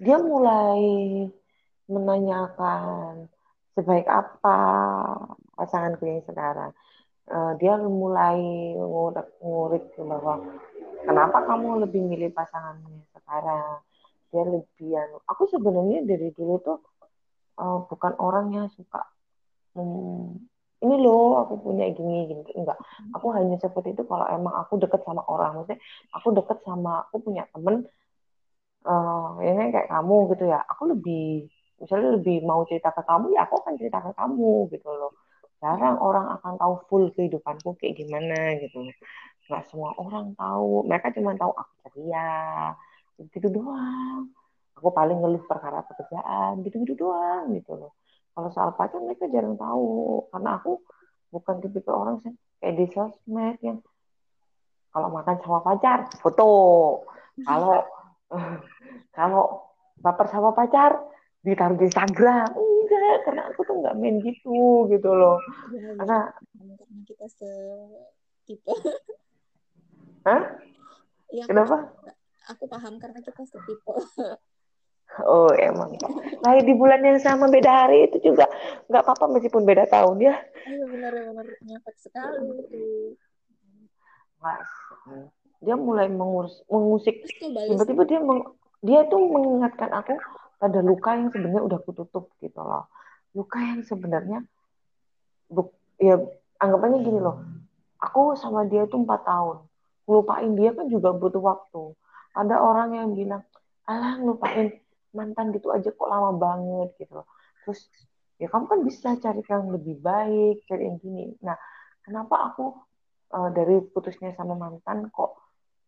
dia mulai menanyakan sebaik apa pasanganku yang sekarang. Uh, dia mulai ngurik-ngurik bahwa kenapa kamu lebih milih pasanganmu sekarang. Dia lebih anu. Aku sebenarnya dari dulu tuh uh, bukan orang yang suka hmm, ini loh aku punya gini gini enggak aku hanya seperti itu kalau emang aku deket sama orang maksudnya aku deket sama aku punya temen uh, ini kayak kamu gitu ya aku lebih misalnya lebih mau cerita ke kamu ya aku akan cerita ke kamu gitu loh. Jarang orang akan tahu full kehidupanku kayak gimana gitu. Nggak semua orang tahu mereka cuma tahu aku ceria gitu doang. Aku paling ngeluh perkara pekerjaan gitu gitu doang gitu loh. Kalau soal pacar mereka jarang tahu. Karena aku bukan tipe orang sih kayak di sosmed yang kalau makan sama pacar foto. Kalau kalau baper sama pacar ditaruh di Instagram enggak karena aku tuh nggak main gitu gitu loh ya, karena karena kita setipe Hah? Ya, Kenapa? Aku paham karena kita setipe. Oh emang. Lahir di bulan yang sama beda hari itu juga nggak apa-apa meskipun beda tahun ya. Iya benar-benar nyepet sekali itu. Mas, dia mulai mengurus mengusik. Tiba-tiba dia meng, dia tuh mengingatkan aku pada luka yang sebenarnya udah kututup gitu loh. Luka yang sebenarnya buk, ya anggapannya gini loh. Aku sama dia itu empat tahun. Ngelupain dia kan juga butuh waktu. Ada orang yang bilang, alah ngelupain mantan gitu aja kok lama banget gitu loh. Terus ya kamu kan bisa cari yang lebih baik, cari yang gini. Nah, kenapa aku uh, dari putusnya sama mantan kok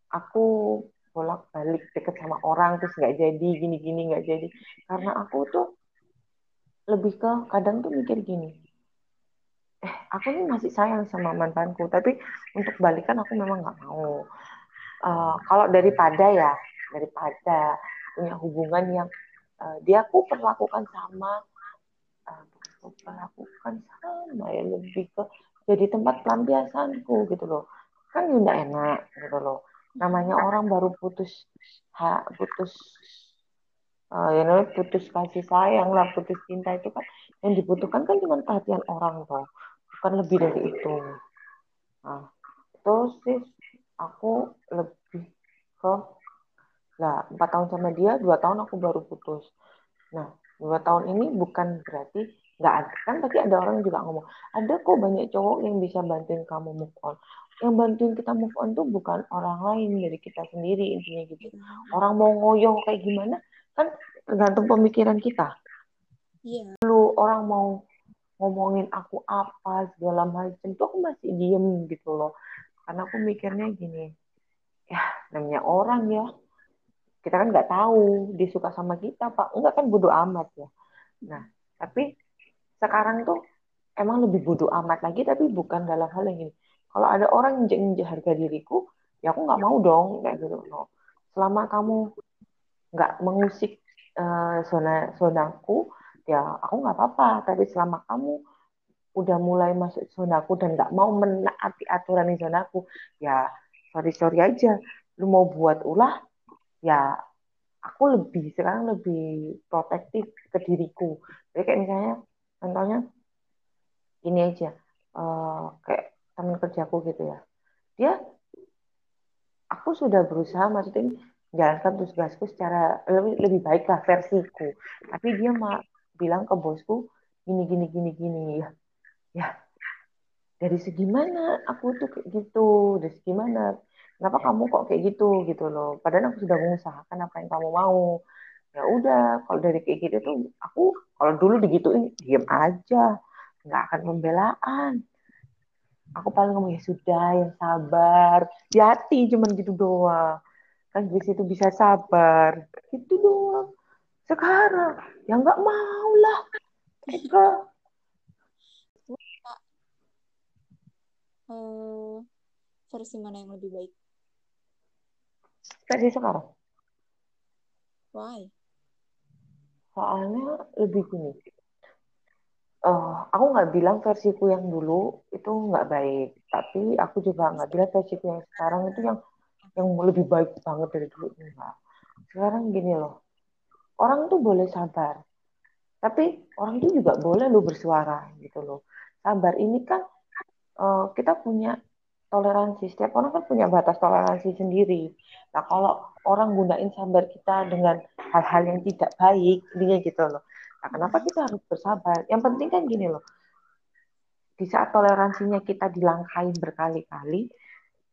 aku bolak-balik deket sama orang terus nggak jadi gini-gini nggak jadi. Karena aku tuh lebih ke kadang tuh mikir gini eh aku nih masih sayang sama mantanku tapi untuk balikan aku memang nggak mau. Uh, kalau daripada ya daripada punya hubungan yang uh, dia aku perlakukan sama uh, perlakukan sama ya lebih ke jadi tempat pelampiasanku gitu loh. Kan udah enak gitu loh namanya orang baru putus ha, putus uh, ya namanya putus kasih sayang lah putus cinta itu kan yang dibutuhkan kan cuma perhatian orang toh bukan lebih dari itu. Nah terus sih aku lebih ke lah empat tahun sama dia dua tahun aku baru putus. Nah dua tahun ini bukan berarti nggak ada kan tapi ada orang juga ngomong ada kok banyak cowok yang bisa bantuin kamu move on yang bantuin kita move on tuh bukan orang lain dari kita sendiri intinya gitu. Hmm. orang mau ngoyo kayak gimana kan tergantung pemikiran kita. Iya. Yeah. lu orang mau ngomongin aku apa segala macam tuh aku masih diem gitu loh. Karena aku mikirnya gini ya namanya orang ya. Kita kan nggak tahu dia suka sama kita pak. Enggak kan bodoh amat ya. Nah tapi sekarang tuh emang lebih bodoh amat lagi tapi bukan dalam hal yang ini kalau ada orang yang injek harga diriku ya aku nggak mau dong kayak gitu. No. selama kamu nggak mengusik uh, zona zonaku ya aku nggak apa-apa. Tapi selama kamu udah mulai masuk zonaku dan nggak mau menaati aturan di zonaku ya sorry sorry aja. Lu mau buat ulah ya aku lebih sekarang lebih protektif ke diriku. Jadi kayak misalnya contohnya ini aja. Uh, kayak teman kerjaku gitu ya. Dia aku sudah berusaha maksudnya menjalankan tugasku secara lebih lebih baik lah versiku. Tapi dia mah bilang ke bosku gini gini gini gini ya ya dari segi mana aku tuh kayak gitu? Dari segi mana? Kenapa kamu kok kayak gitu? Gitu loh. Padahal aku sudah mengusahakan apa yang kamu mau. Ya udah kalau dari kayak gitu tuh aku kalau dulu digituin diem aja. Nggak akan pembelaan aku paling ngomong ya sudah yang sabar. Hati cuman gitu doang. Kan di situ bisa sabar. Itu doang. Sekarang ya nggak mau lah. Eka uh, versi mana yang lebih baik? Versi sekarang? Why? Soalnya lebih gini uh, aku nggak bilang versiku yang dulu itu nggak baik tapi aku juga nggak bilang versiku yang sekarang itu yang yang lebih baik banget dari dulu enggak. Sekarang gini loh orang tuh boleh sabar tapi orang itu juga boleh lo bersuara gitu loh. Sabar ini kan uh, kita punya toleransi setiap orang kan punya batas toleransi sendiri. Nah kalau orang gunain sabar kita dengan hal-hal yang tidak baik intinya gitu loh nah kenapa kita harus bersabar yang penting kan gini loh di saat toleransinya kita dilangkain berkali-kali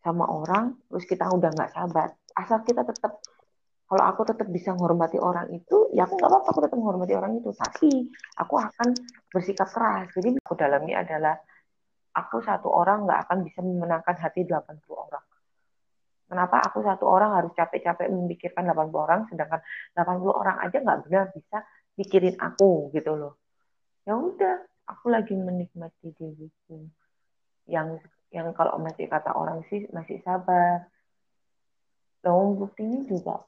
sama orang, terus kita udah nggak sabar. Asal kita tetap, kalau aku tetap bisa menghormati orang itu, ya aku nggak apa-apa, aku tetap menghormati orang itu. Tapi aku akan bersikap keras. Jadi aku dalamnya adalah, aku satu orang nggak akan bisa memenangkan hati 80 orang. Kenapa aku satu orang harus capek-capek memikirkan 80 orang, sedangkan 80 orang aja nggak benar bisa mikirin aku gitu loh. Ya udah, aku lagi menikmati diriku. Yang yang kalau masih kata orang sih masih sabar. Dan buktinya juga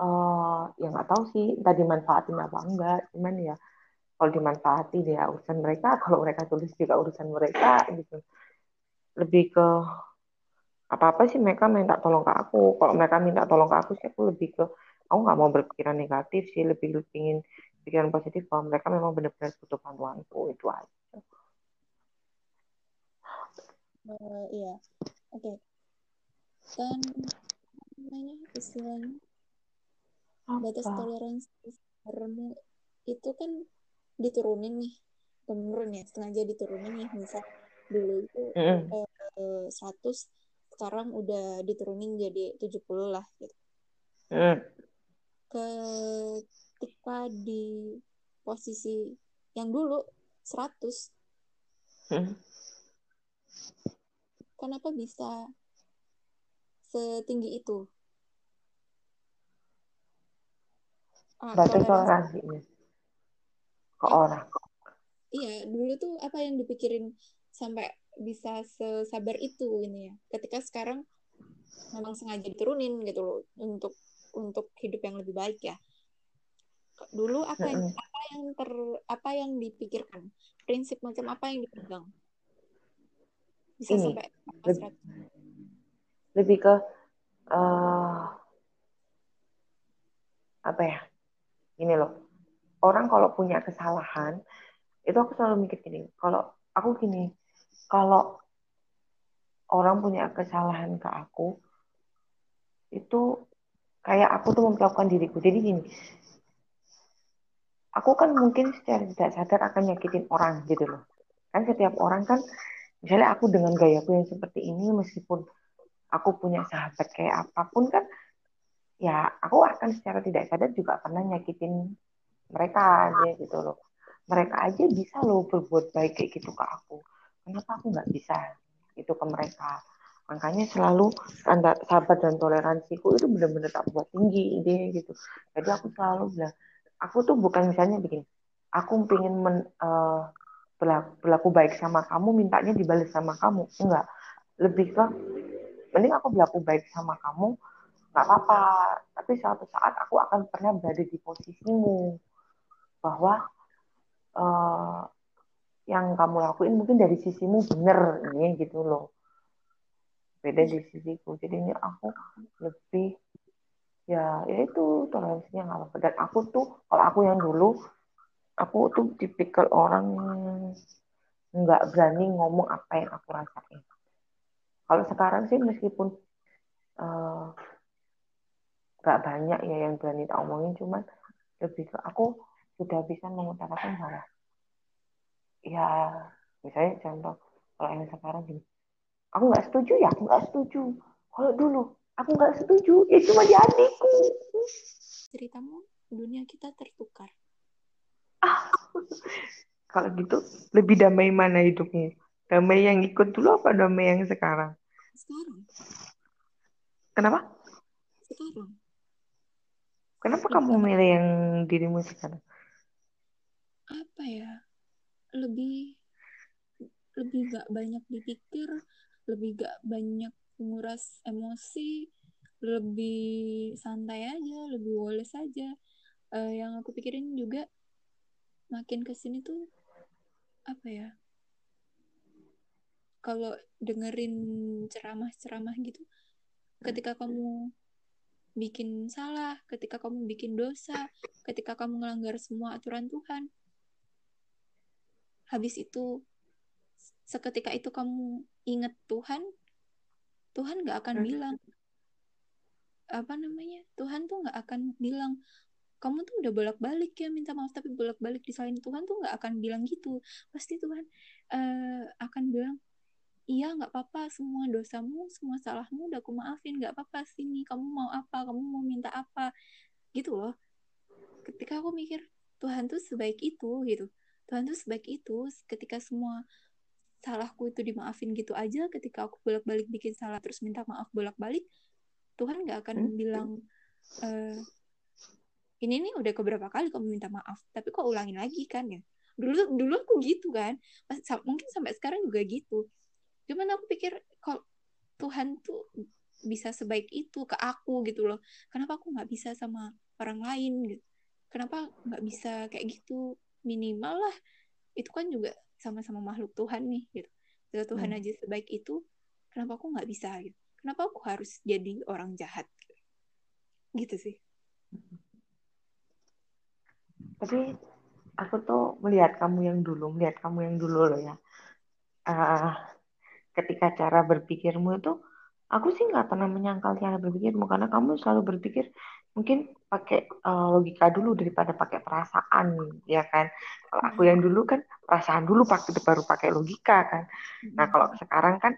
uh, ya nggak tahu sih tadi manfaatin apa enggak. Cuman ya kalau dimanfaatin ya urusan mereka kalau mereka tulis juga urusan mereka gitu. Lebih ke apa apa sih mereka minta tolong ke aku. Kalau mereka minta tolong ke aku sih aku lebih ke aku nggak mau berpikiran negatif sih lebih ingin pikiran positif bahwa mereka memang benar-benar butuh bantuanku itu aja. Uh, iya, oke. Okay. Dan namanya istilahnya Apa? batas toleransi karena itu kan diturunin nih menurun ya sengaja diturunin nih misal dulu itu mm. eh, 100 sekarang udah diturunin jadi 70 lah gitu. Mm. Ke ketika di posisi yang dulu 100 hmm. kenapa bisa setinggi itu? Ah, batas toleransinya ke ah, orang. Iya dulu tuh apa yang dipikirin sampai bisa sesabar itu ini ya. Ketika sekarang memang sengaja diturunin gitu loh untuk untuk hidup yang lebih baik ya. Dulu apa yang apa yang ter apa yang dipikirkan? Prinsip macam apa yang dipegang? Bisa ini, sampai lebih, lebih ke uh, apa ya? Ini loh. Orang kalau punya kesalahan itu aku selalu mikir gini kalau aku gini kalau orang punya kesalahan ke aku itu kayak aku tuh memperlakukan diriku jadi gini aku kan mungkin secara tidak sadar akan nyakitin orang gitu loh. Kan setiap orang kan, misalnya aku dengan gayaku yang seperti ini, meskipun aku punya sahabat kayak apa pun kan, ya aku akan secara tidak sadar juga pernah nyakitin mereka aja gitu loh. Mereka aja bisa loh berbuat baik kayak gitu ke aku. Kenapa aku nggak bisa itu ke mereka? Makanya selalu standar sahabat dan toleransiku itu benar-benar tak buat tinggi ide gitu. Jadi aku selalu bilang, aku tuh bukan misalnya begini aku pengen men, uh, berlaku, berlaku baik sama kamu mintanya dibalas sama kamu. Enggak. Lebih ke mending aku berlaku baik sama kamu nggak apa-apa. Tapi suatu saat aku akan pernah berada di posisimu bahwa uh, yang kamu lakuin mungkin dari sisimu bener ini gitu loh beda di sisiku jadi ini aku lebih ya ya itu toleransinya nggak apa-apa. Dan aku tuh kalau aku yang dulu aku tuh tipikal orang nggak berani ngomong apa yang aku rasain. Kalau sekarang sih meskipun eh, nggak uh, banyak ya yang berani tak omongin cuman lebih ke aku sudah bisa mengutarakan bahwa ya misalnya contoh kalau yang sekarang gini aku nggak setuju ya aku nggak setuju. Kalau dulu aku nggak setuju ya cuma di adikku ceritamu dunia kita tertukar. Ah. Kalau gitu lebih damai mana hidupnya damai yang ikut dulu apa damai yang sekarang? Sekarang. Kenapa? Sekarang. Kenapa lebih kamu milih yang dirimu sekarang? Apa ya? Lebih lebih gak banyak dipikir lebih gak banyak menguras emosi lebih santai aja lebih woles aja uh, yang aku pikirin juga makin ke sini tuh apa ya kalau dengerin ceramah-ceramah gitu ketika kamu bikin salah, ketika kamu bikin dosa, ketika kamu melanggar semua aturan Tuhan. Habis itu, seketika itu kamu ingat Tuhan, Tuhan gak akan hmm. bilang, apa namanya, Tuhan tuh gak akan bilang, kamu tuh udah bolak-balik ya minta maaf tapi bolak-balik disalahin. Tuhan tuh nggak akan bilang gitu. Pasti Tuhan uh, akan bilang iya nggak apa-apa semua dosamu semua salahmu udah aku maafin nggak apa-apa sini kamu mau apa kamu mau minta apa. Gitu loh. Ketika aku mikir Tuhan tuh sebaik itu gitu. Tuhan tuh sebaik itu ketika semua salahku itu dimaafin gitu aja ketika aku bolak-balik bikin salah terus minta maaf bolak-balik Tuhan nggak akan hmm? bilang uh, ini nih udah keberapa kali kamu minta maaf tapi kok ulangin lagi kan ya? Dulu dulu aku gitu kan mungkin sampai sekarang juga gitu. Cuman aku pikir kalau Tuhan tuh bisa sebaik itu ke aku gitu loh? Kenapa aku nggak bisa sama orang lain? Gitu kenapa nggak bisa kayak gitu? Minimal lah itu kan juga sama-sama makhluk Tuhan nih gitu. Kalau Tuhan hmm. aja sebaik itu kenapa aku nggak bisa gitu? Kenapa aku harus jadi orang jahat? Gitu sih. Tapi aku tuh melihat kamu yang dulu melihat kamu yang dulu loh ya. Uh, ketika cara berpikirmu itu aku sih nggak pernah menyangkal cara berpikirmu karena kamu selalu berpikir mungkin pakai uh, logika dulu daripada pakai perasaan ya kan? Kalau aku yang dulu kan perasaan dulu pakai baru pakai logika kan. Nah kalau sekarang kan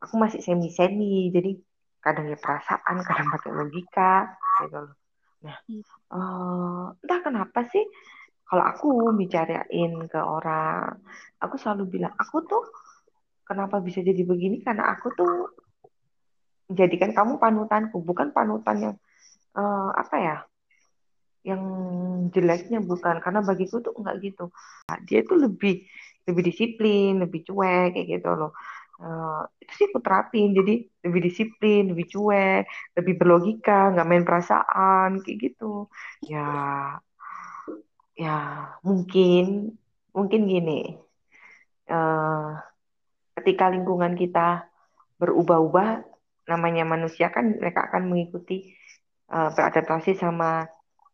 aku masih semi semi jadi kadang ya perasaan kadang pakai logika gitu loh. Nah, uh, entah kenapa sih kalau aku bicarain ke orang, aku selalu bilang aku tuh kenapa bisa jadi begini? Karena aku tuh jadikan kamu panutanku, bukan panutan yang uh, apa ya, yang jeleknya bukan karena bagiku tuh enggak gitu. Nah, dia tuh lebih lebih disiplin, lebih cuek kayak gitu loh. Uh, itu sih aku terapin jadi lebih disiplin lebih cuek lebih berlogika nggak main perasaan kayak gitu. Ya ya mungkin mungkin gini. Uh, ketika lingkungan kita berubah-ubah namanya manusia kan mereka akan mengikuti uh, beradaptasi sama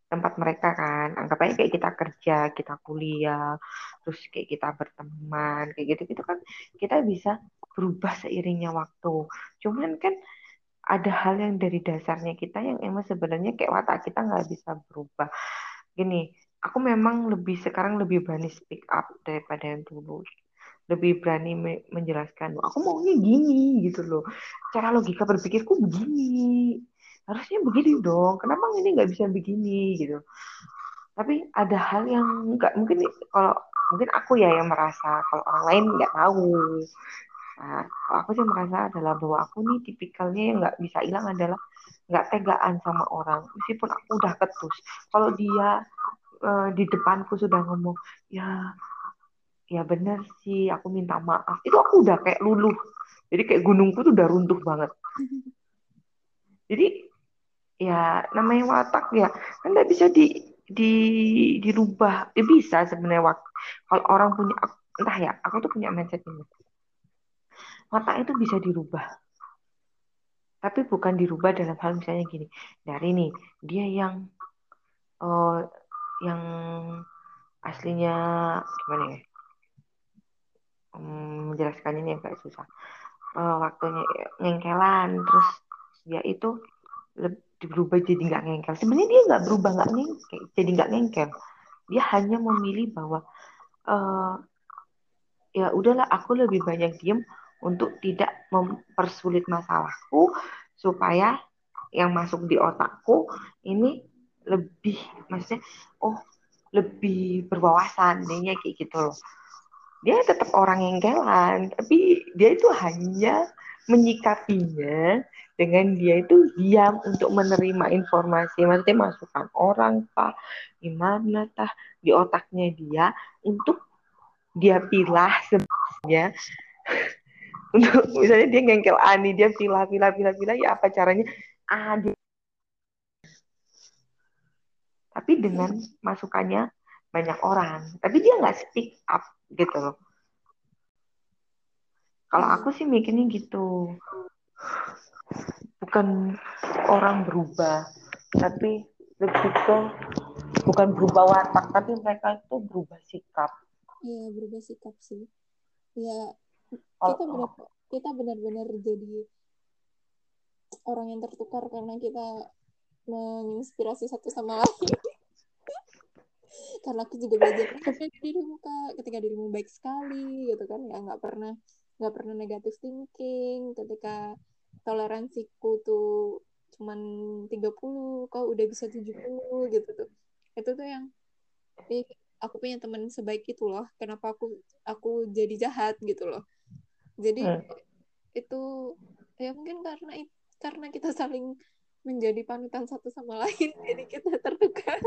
tempat mereka kan. Anggap aja kayak kita kerja kita kuliah terus kayak kita berteman kayak gitu gitu kan kita bisa berubah seiringnya waktu. Cuman kan ada hal yang dari dasarnya kita yang emang sebenarnya kayak watak kita nggak bisa berubah. Gini aku memang lebih sekarang lebih berani speak up daripada yang dulu. Lebih berani me menjelaskan aku maunya gini gitu loh. Cara logika berpikirku begini harusnya begini dong. Kenapa ini nggak bisa begini gitu? Tapi ada hal yang nggak mungkin kalau mungkin aku ya yang merasa kalau orang lain nggak tahu. Nah kalau aku sih merasa adalah bahwa aku nih tipikalnya yang nggak bisa hilang adalah nggak tegaan sama orang. Meskipun aku udah ketus. Kalau dia uh, di depanku sudah ngomong ya ya bener sih aku minta maaf. Itu aku udah kayak luluh. Jadi kayak gunungku tuh udah runtuh banget. Jadi ya namanya watak ya. Kan nggak bisa di di dirubah. Ya bisa sebenarnya kalau orang punya entah ya aku tuh punya mindset ini. Watak itu bisa dirubah. Tapi bukan dirubah dalam hal misalnya gini. Dari nih dia yang uh, yang aslinya gimana ya? Um, menjelaskan ini agak susah. Uh, waktunya ngengkelan terus dia itu berubah jadi nggak ngengkel. Sebenarnya dia nggak berubah nggak ngengkel jadi nggak ngengkel. Dia hanya memilih bahwa uh, ya udahlah aku lebih banyak diem untuk tidak mempersulit masalahku supaya yang masuk di otakku ini lebih maksudnya oh lebih berwawasan dia kayak gitu loh. Dia tetap orang yang kelan tapi dia itu hanya menyikapinya dengan dia itu diam untuk menerima informasi. Maksudnya masukan orang pak. Gimana tah? Di otaknya dia untuk dia pilah sebenarnya. Untuk misalnya dia ngengkel Ani dia pilah pilah pilah pilah ya apa caranya? Ah dia tapi dengan masukannya banyak orang. Tapi dia nggak speak up gitu loh. Kalau aku sih mikirnya gitu bukan orang berubah tapi lebih ke bukan berubah watak tapi mereka itu berubah sikap. Iya berubah sikap sih. Ya kita benar kita benar-benar jadi orang yang tertukar karena kita menginspirasi satu sama lain. Karena aku juga belajar dari dirimu kak. Ketika dirimu baik sekali gitu kan. Ya nggak pernah nggak pernah negatif thinking. Ketika toleransiku tuh cuman 30 kau udah bisa 70 gitu tuh. Itu tuh yang eh, aku punya teman sebaik itu loh. Kenapa aku aku jadi jahat gitu loh. Jadi hmm. itu ya mungkin karena karena kita saling menjadi panutan satu sama lain jadi kita tertukar